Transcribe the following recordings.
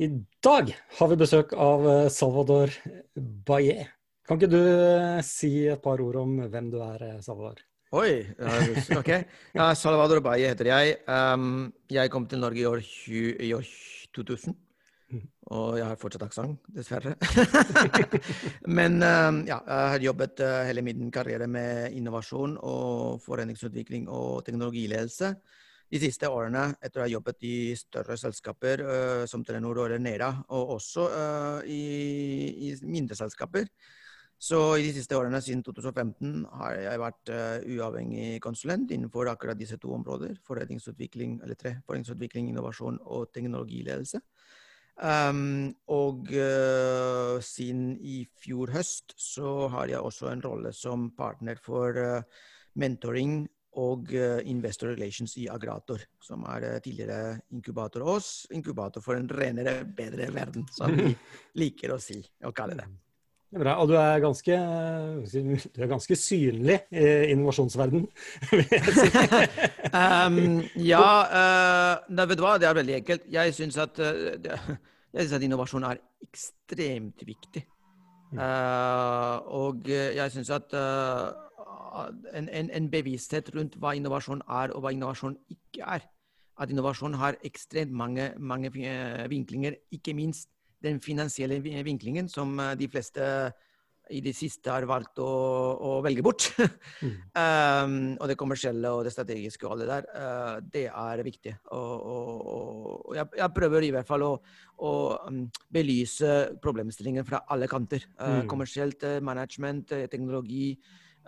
I dag har vi besøk av eh, Salvador Baye. Kan ikke du eh, si et par ord om hvem du er, eh, Salvador? Oi, ok. Ja, Salvador Baye heter jeg. Um, jeg kom til Norge i år, 20, i år 2000. Mm. Og jeg har fortsatt aksent, dessverre. Men um, ja, jeg har jobbet hele min karriere med innovasjon og foreningsutvikling og teknologiledelse de siste årene, etter å ha jobbet i større selskaper uh, som Telenor og Renera, og også uh, i, i, mindre selskaper. Så i de siste årene, siden 2015, har jeg vært uh, uavhengig konsulent innenfor akkurat disse to områder. Forretningsutvikling, eller tre. Forretningsutvikling, innovasjon og teknologiledelse. Um, og siden i fjor høst så har jeg også en rolle som partner for mentoring og eh, Investor Relations i Agrator, som er eh, tidligere inkubator oss. Inkubator for en renere, bedre verden, som vi liker å si og kalle det. Det er bra. Og du er ganske, du er ganske synlig i innovasjonsverden, um, ja, uh, vet du hva, det er veldig enkelt. Jeg syns at, at, innovasjon er ekstremt viktig. Uh, og jeg syns at uh, en, en, en, bevissthet rundt hva innovasjon er, og hva innovasjon ikke er. At innovasjon har ekstremt mange, mange vinklinger, ikke minst den finansielle vinklingen, som eh, de fleste i det siste har valgt å, å velge bort. mm. um, og det kommersielle og det strategiske og alt det der, uh, det er viktig. Og, og, og jeg, jeg, prøver i hvert fall å, å um, belyse problemstillingen fra alle kanter. Uh, mm. Kommersielt management, teknologi,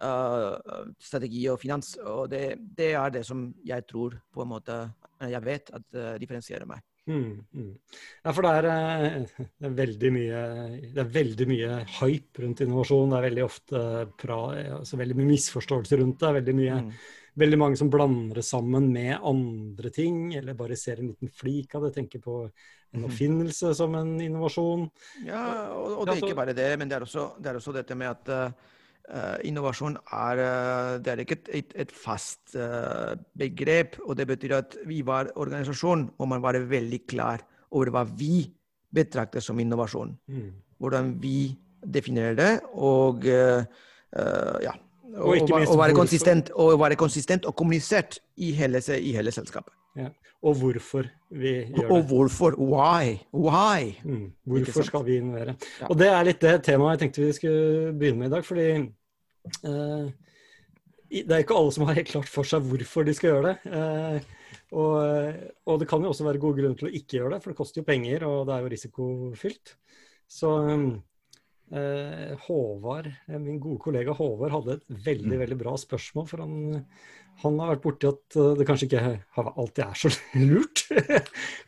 uh, strategi og finans. Og det, det, er det som jeg tror på en måte Jeg vet at uh, differensierer meg. Mm, mm. Ja, for det er, det er, veldig mye det er veldig mye hype rundt innovasjon. Det er veldig ofte pra, altså veldig mye misforståelser rundt det. Veldig, mye, mm. veldig mange som blander det sammen med andre ting, eller bare ser en liten flik av det. Tenker på en oppfinnelse som en innovasjon. Ja, og, og det er ikke bare det, men det er også, det er også dette med at uh, Uh, innovasjon er, uh, det er ikke et, et, fast uh, begrep. og Det betyr at vi var organisasjon, og man var veldig klar over hva vi betrakter som innovasjon. Mm. Hvordan vi definerer det, og ja. Og, og, og, være konsistent, og være konsistent og kommunisert i hele, i hele selskapet. Ja. Og hvorfor vi gjør det. Og hvorfor. Why? Why? Mm. Hvorfor skal vi innovere? Ja. Og det er litt det temaet jeg tenkte vi skulle begynne med i dag. fordi det er ikke alle som har helt klart for seg hvorfor de skal gjøre det. Uh, og, og, det kan jo også være gode grunner til å ikke gjøre det, for det koster jo penger, og det er jo risikofylt. Så uh, Håvard, min gode kollega Håvard hadde et veldig, veldig bra spørsmål. for han han har vært borti at eh, det kanskje ikke alltid er så lurt.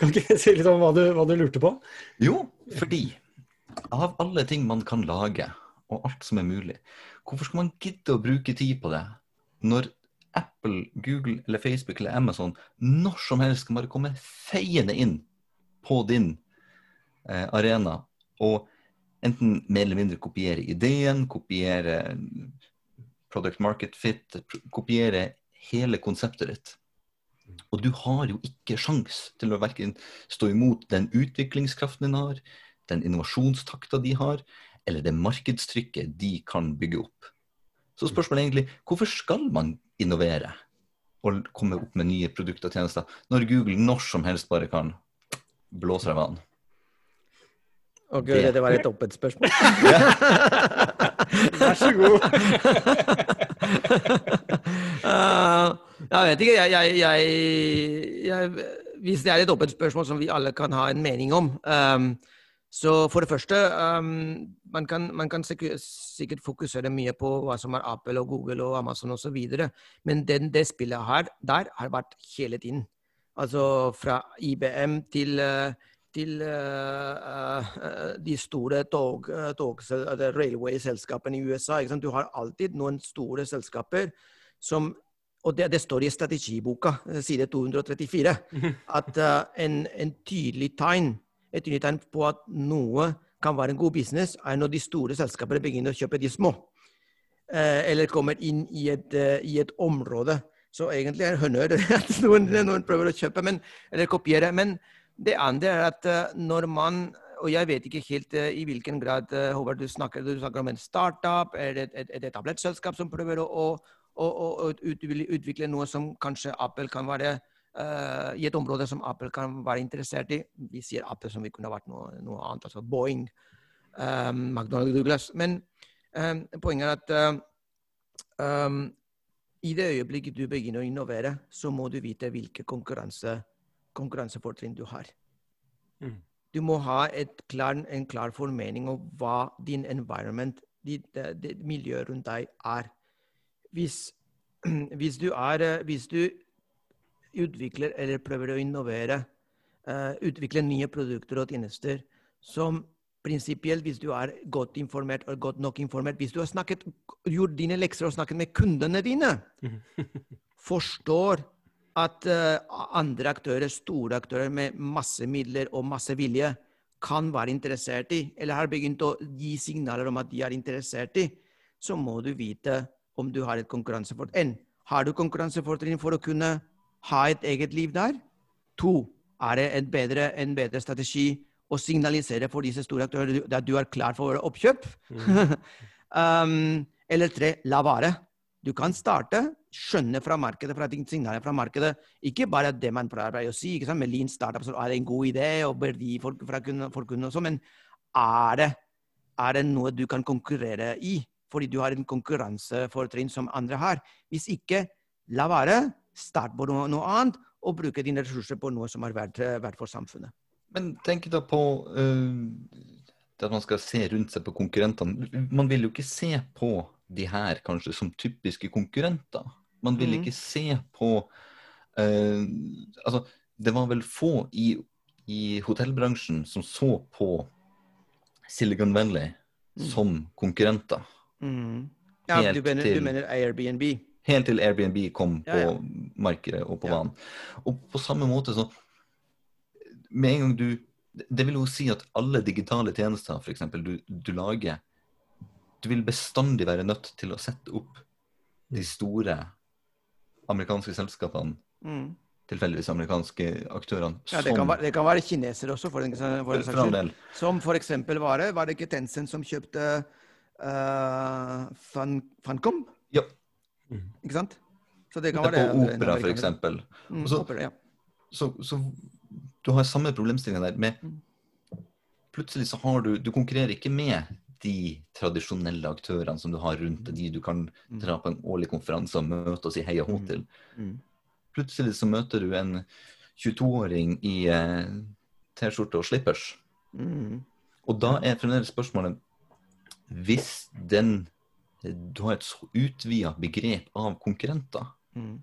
kan ikke si litt om hva du, hva du, lurte på? Jo, fordi av alle ting man kan lage, og alt som er mulig, hvorfor skal man gidde å bruke tid på det når Apple, Google eller Facebook eller Amazon når som helst skal bare komme feiende inn på din eh, arena og enten mer eller mindre kopiere ideen, kopiere product market fit, kopiere hele konseptet ditt. Og du har jo ikke sjans til å verken stå imot den utviklingskraften din har, den innovasjonstakta de har, eller det markedstrykket de kan bygge opp. Så spørsmålet er egentlig hvorfor skal man innovere og komme opp med nye produkter og tjenester, når Google når som helst bare kan blåse av vann? Å gud, det var et åpent spørsmål. Vær så god. uh, jeg vet ikke. Jeg, jeg, jeg, hvis det er et åpent spørsmål som vi alle kan ha en mening om um, Så for det første, um, man, kan, man kan sikkert fokusere mye på hva som er Apple og Google og Amazon osv. Men den, det spillet her, der har vært hele tiden. Altså fra IBM til uh, til uh, uh, de store tog, tog railway-selskapene i USA. Du har alltid noen store selskaper som Og det, det står i strategiboka, side 234, at uh, en, en, tydelig tegn et unitegn på at noe kan være en god business, er når de store selskapene begynner å kjøpe de små. eller kommer inn i et, i et område. Så egentlig er det honnør at noen, noen, prøver å kjøpe men, eller kopiere. Men det andre er at når man og jeg vet ikke helt uh, i hvilken grad uh, Håvard, du snakker, du snakker om en startup, er det et, et etablert selskap som prøver å, å, å, å utvikle noe som kanskje Apple kan være i et område som Apple kan være interessert i. Vi sier Apple som vi kunne vært noe, noe annet, altså Boeing, um, McDonald's Douglas. Men um, poenget er at um, i det øyeblikket du begynner å innovere, så må du vite hvilke konkurranse, konkurransefortrinn du har. Mm. Du må ha klar, en klar formening om hva din environment, ditt, det miljøet rundt deg, er. Hvis, hvis, du er, hvis du utvikler eller prøver å innovere, uh, utvikle nye produkter og tjenester som prinsipielt, hvis du er godt informert og godt nok informert, hvis du har snakket, gjort dine lekser og snakket med kundene dine, forstår at uh, andre aktører, store aktører med masse midler og masse vilje, kan være interessert i, eller har begynt å gi signaler om at de er interessert i, så må du vite om du har et konkurransefortrinn. Har du konkurransefortrinn for å kunne ha et eget liv der? To, er det en bedre, en bedre strategi å signalisere for disse store aktørene at du er klar for oppkjøp? Mm. um, eller tre, la være. Du kan starte, skjønne fra markedet, fra signaler fra markedet, ikke bare det man prøver å si, ikke sant? med Lean Startup så er det en god idé og verdi for, for, for kunden også, men er det, er det noe du kan konkurrere i? Fordi du har en konkurransefortrinn som andre har. Hvis ikke, la være. Start på noe, noe annet, og bruke dine ressurser på noe som er verdt, verdt for samfunnet. Men tenk da på uh, at man skal se rundt seg på konkurrentene. Man vil jo ikke se på de her kanskje som typiske konkurrenter. Man vil mm. ikke se på uh, Altså, det var vel få i, i, hotellbransjen som så på Silicon Valley mm. som konkurrenter. Mm. Ja, du mener, til, du mener, Airbnb? Helt til Airbnb kom på ja, ja. markedet og på ja. banen. Og på samme måte så Med en gang du Det vil jo si at alle digitale tjenester f.eks. Du, du lager du vil bestandig være nødt til å sette opp de mm. store amerikanske selskapene. Mm. Tilfeldigvis amerikanske aktørene. Ja, det, kan være, det kan være kinesere også, for en, for en saks skyld. Som for eksempel var det, var det ikke Tencent som kjøpte uh, Funcom? Ja. Mm. Ikke sant? Så det kan være det. Opera, eksempel. Mm, så, opera, ja. så, så, du har samme problemstilling der med mm. Plutselig så har du Du konkurrerer ikke med de tradisjonelle aktørene som du har rundt deg, de du kan mm. dra på en årlig konferanse og møte og si hei og hå til. Plutselig så møter du en 22-åring i eh, T-skjorte og slippers. Og da er fremdeles spørsmålet Hvis den du har et så utvida begrep av konkurrenter, mm.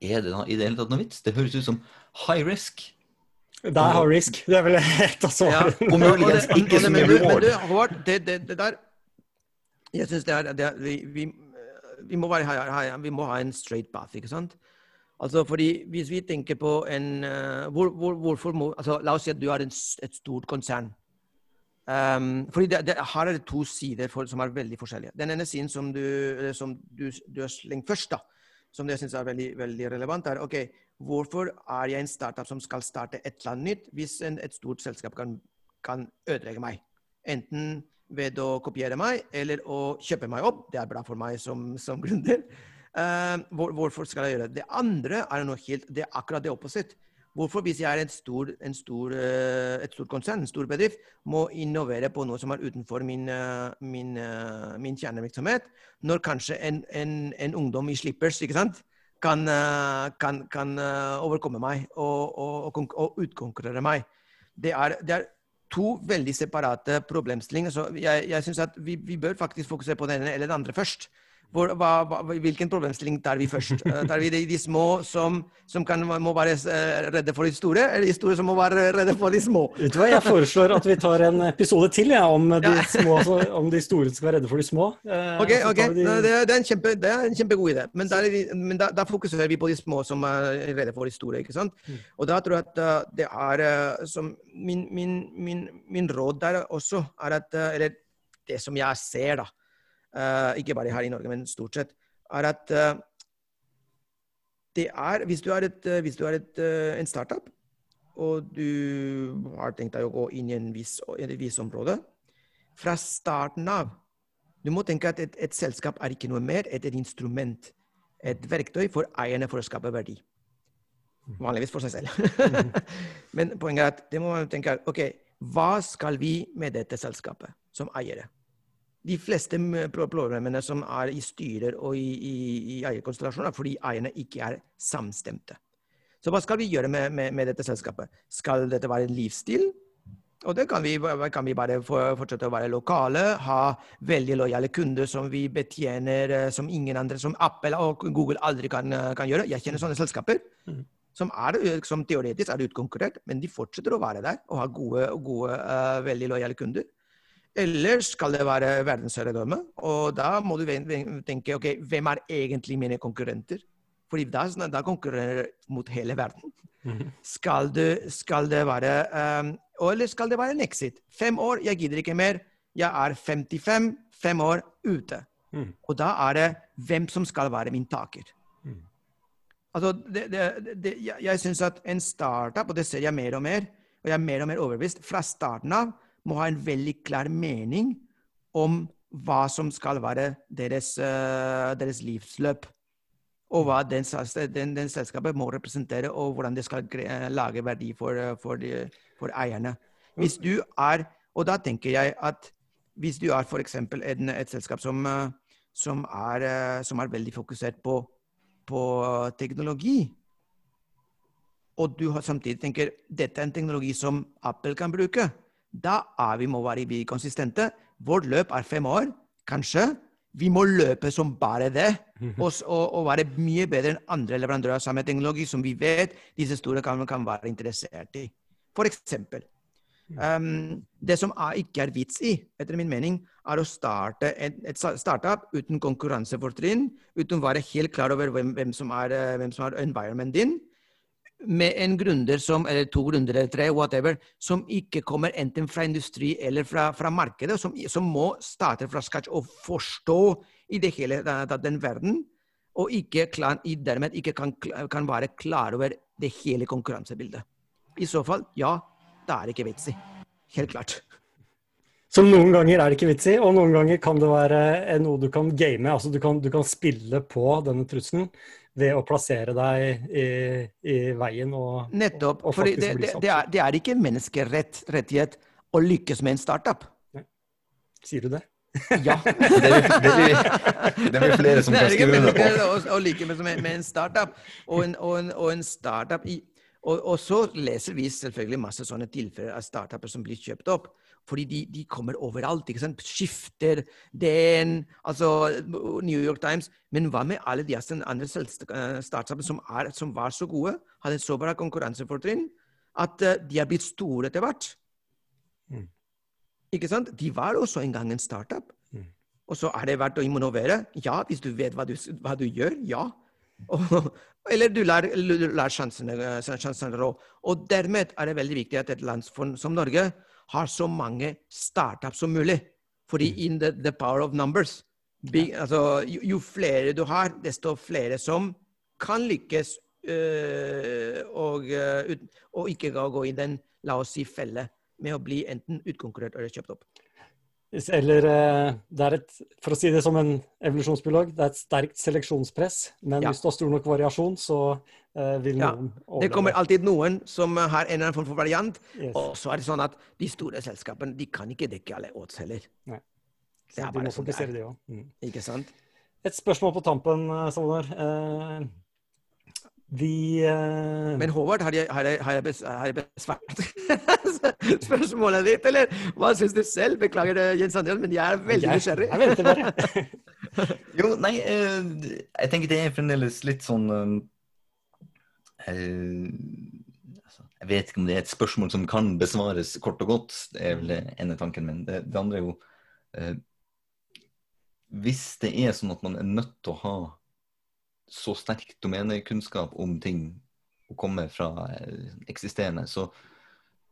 er det da i det hele tatt noe vits? Det høres ut som high risk. Det er high risk. Det er vel et av svarene. Ja, og muligens ikke så mye reward. Men du, Håvard, det, det, det, der Jeg syns det er, det er vi, vi, vi, må være, vi, må ha en straight path, ikke sant? Altså, fordi Hvis vi tenker på en uh, hvor, hvor, hvorfor må, altså, La oss si at du har en, et stort konsern. Um, fordi det, det, Her er det to sider for, som er veldig forskjellige. Den ene siden som du, som du, du har slengt først, da, som jeg syns er veldig, veldig relevant, er ok, Hvorfor er jeg en startup som skal starte et eller annet nytt, hvis en, et stort selskap kan, kan, ødelegge meg? Enten ved å kopiere meg eller å kjøpe meg opp. Det er bra for meg som, som gründer. Uh, hvor, hvorfor skal jeg gjøre det? Det andre er noe helt, det er akkurat det opposite. Hvorfor, hvis jeg er stor, stor, uh, et stort konsern, en stor bedrift, må innovere på noe som er utenfor min, uh, min, min kjernevirksomhet, når kanskje en, en, en, ungdom i slippers sant? kan, eh, kan, kan eh, overkomme meg og, og, og utkonkurrere meg. Det er, det er, to veldig separate problemstillinger. Så jeg, jeg syns at vi, vi, bør faktisk fokusere på den ene eller den andre først. Hvor, hva, hvilken problemstilling tar vi først? Eh, tar vi de, de små som, som kan, må være eh, redde for de store, eller de store som må være redde for de små? Vet du hva, Jeg foreslår at vi tar en episode til ja, om, de små, om de store skal være redde for de små. Eh, ok, ok. De... Det, er, en kjempe, det er en kjempegod idé. Men, der, men da, da, fokuserer vi på de små som er redde for de store. ikke sant? Mm. Og da tror jeg at det er som min, min, min, min råd der også er at Eller det som jeg ser, da ikke bare her i Norge, men stort sett, er at uh, det er Hvis du er, et, hvis du er et, en startup, og du har tenkt deg å gå inn i en viss, et visst område, fra starten av Du må tenke at et, et selskap er ikke noe mer enn et instrument, et verktøy for eierne for å skape verdi. Vanligvis for seg selv. Men poenget er at det må man tenke ok, hva skal vi med dette selskapet som eiere? De fleste problemene som er i styrer og i, i, i eierkonstellasjoner, er fordi eierne ikke er samstemte. Så hva skal vi gjøre med, med, med dette selskapet? Skal dette være en livsstil? Og det kan vi, kan vi bare fortsette å være lokale, ha veldig lojale kunder som vi betjener eh, som ingen andre, som Apple og Google aldri kan, eh, kan gjøre. Jeg kjenner sånne selskaper mm. som, er, eh, som teoretisk er utkonkurrert, men de fortsetter å være der og ha gode, gode veldig lojale kunder. Eller skal det være verdensherredømme? Og da må du tenke ok, hvem er egentlig mine konkurrenter? Fordi da, da konkurrerer mot hele verden. Mhm. Skal, du, skal, det være um, Eller skal det være en exit? Fem år, jeg gidder ikke mer. Jeg er 55, fem år ute. Mm. Og da er det hvem som skal være min taker. Mm. Altså, det, det, det, jeg, jeg syns at en startup, og det ser jeg mer og mer, og jeg er mer og mer overbevist, fra starten av må ha en veldig klar mening om hva som skal være deres, uh, deres livsløp og hva den, den, den, selskapet må representere, og hvordan det skal lage verdi for, for, de, for, eierne. Hvis du er, Og da tenker jeg at hvis du er f.eks. Et, selskap som, som, er, som, er, veldig fokusert på, på teknologi, og du samtidig tenker dette er en teknologi som Apple kan bruke, da er vi må være konsistente. Vårt løp er fem år, kanskje vi må løpe som bare det, og, og, og, være mye bedre enn andre leverandører av samme teknologi som vi vet disse store kan, kan være interessert i. For eksempel. Um, det som er, ikke er vits i, etter min mening, er å starte et, et startup uten konkurransefortrinn, uten å være helt klar over hvem, hvem, som er, hvem som er environment din, med en gründer som, eller to gründere eller tre, whatever, som ikke kommer enten fra industri eller fra, fra markedet, som, som, må starte fra scratch og forstå i det hele tatt den verden, og ikke klar, dermed ikke kan, kan, være klar over det hele konkurransebildet. I så fall, ja, da er det ikke vits i. Helt klart. Så noen ganger er det ikke vits i, og noen ganger kan det være noe du kan game. Altså du kan, du kan spille på denne trusselen ved å plassere deg i, i veien og Nettopp. Og, og det, det, det, er, det, er, ikke menneskerettighet å lykkes med en startup. Nei. Sier du det? Ja. det, blir flere som kan skrive under på. Å, å lykkes med, med, en startup. Og en, og en, og en startup i, og, og, så leser vi selvfølgelig masse sånne tilfeller av startuper som blir kjøpt opp. Fordi de, de kommer overalt. ikke sant? Skifter DN, altså New York Times. Men hva med alle de andre eh, startupene som, som var så gode, hadde så bra konkurransefortrinn, at uh, de er blitt store etter hvert? Mm. Ikke sant? De var også en gang en startup. Mm. Og så er det verdt å innovere. Ja, hvis du vet hva du, hva du gjør. Ja. Eller du lar, lar sjansene, sjansene rå. Og dermed er det veldig viktig at et land som Norge har så mange startups som mulig. Fordi mm. in the, the power of numbers Big, altså, jo, jo, flere du har, desto flere som kan lykkes øh, og, øh, og, ikke gå i den la oss si, felle med å bli enten utkonkurrert eller kjøpt opp. Eller øh, det er et, for å si det som en evolusjonsbiolog, det er et sterkt seleksjonspress. Men ja. hvis du har stor nok variasjon, så uh, vil noen ja. overleve. Det kommer alltid noen som har en eller annen form for variant. Yes. Og så er det sånn at de store selskapene de kan ikke dekke alle odds heller. Nei. Så det er de må sånn fokusere, de òg. Mm. Ikke sant? Et spørsmål på tampen, eh, Salvador. Uh, vi uh... Men Håvard, har jeg, har jeg, har jeg besvart spørsmålet ditt, eller hva syns du selv? Beklager det, Jens Andreas, men jeg er veldig nysgjerrig. Jeg venter bare. jo, nei, jeg tenker det er fremdeles litt sånn Eh, altså, jeg vet ikke om det er et spørsmål som kan besvares kort og godt. Det er vel det ene tanken min. Det, det andre er jo eh, Hvis det er sånn at man er nødt til å ha så sterk domenekunnskap om ting og komme fra eh, eksisterende, så,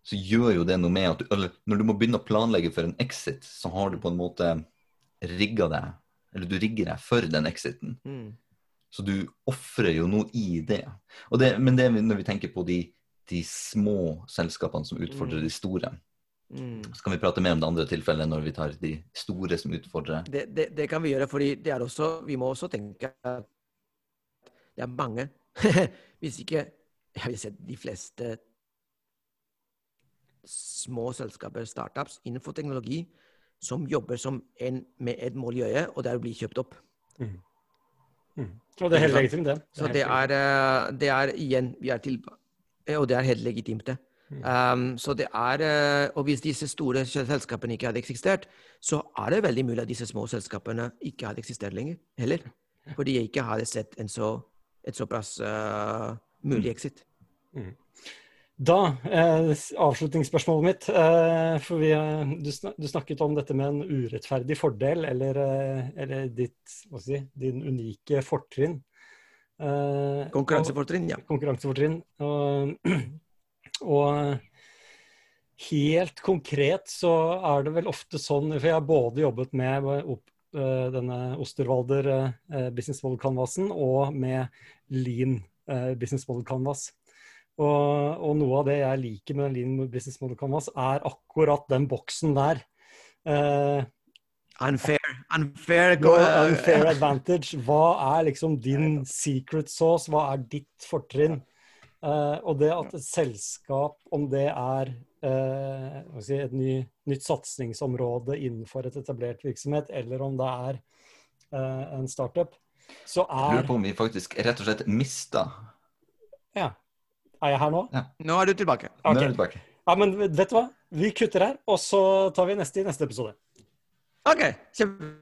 så, gjør jo det noe med at du, eller Når du må begynne å planlegge for en exit, så har du på en måte rigga deg, eller du rigger deg for den exiten. Mm. Så du ofrer jo noe i det. det men det når vi tenker på de de små selskapene som utfordrer Mm. de store. Mm. Så kan vi prate mer om det andre tilfellet når vi tar de store som utfordrer. Det, det, det kan vi gjøre, fordi det er også, vi må også tenke at det er mange, hvis ikke jeg vil si de fleste små selskaper, startups, innenfor teknologi, som jobber som en, med et mål i øyet, og det er å bli kjøpt opp. Mm. Og det er helt legitimt, det. Så det er, det er igjen vi er til, Og det er helt legitimt, det. Mm. Um, så det er eh, Og hvis disse store selskapene ikke hadde eksistert, så er det veldig mulig at disse små selskapene ikke hadde eksistert lenger heller. Fordi jeg ikke hadde sett en så, et såpass uh, mulig exit. Da, eh, avslutningsspørsmålet mitt. Eh, for vi, eh, du, snak, du snakket om dette med en urettferdig fordel, eller, eh, eller ditt, si, din unike fortrinn. Eh, Konkurransefortrinn, ja. Konkurransefortrinn. Og, og helt konkret så er det vel ofte sånn, for jeg har både jobbet med opp, eh, denne Osterwalder eh, Business Model Canvasen og med Lean eh, Business Model Canvas. Og, og noe av det jeg liker med Lean Business Model Canvas, er akkurat den boksen der. Uh, Unfair. Unfair. no unfair advantage. Hva er liksom din secret sauce? Hva er ditt fortrinn? Uh, og det at et selskap, om det er jeg si, et ny, nytt satsingsområde innenfor et etablert virksomhet, eller om det er en startup, så Jeg lurer er på om vi faktisk rett og slett mista Ja. Er jeg her nå? Nå er du tilbake. Nå er du tilbake. Ja, men vet du hva? Vi kutter her, og så tar vi neste i neste episode. OK. Kjempe...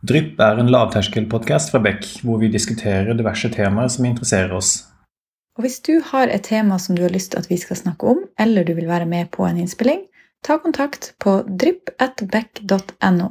Drypp er en lavterskelpodkast fra Beck, hvor vi diskuterer diverse temaer som interesserer oss. Og hvis du har et tema som du har lyst til at vi skal snakke om, eller du vil være med på en innspilling, ta kontakt på drypp.beck.no.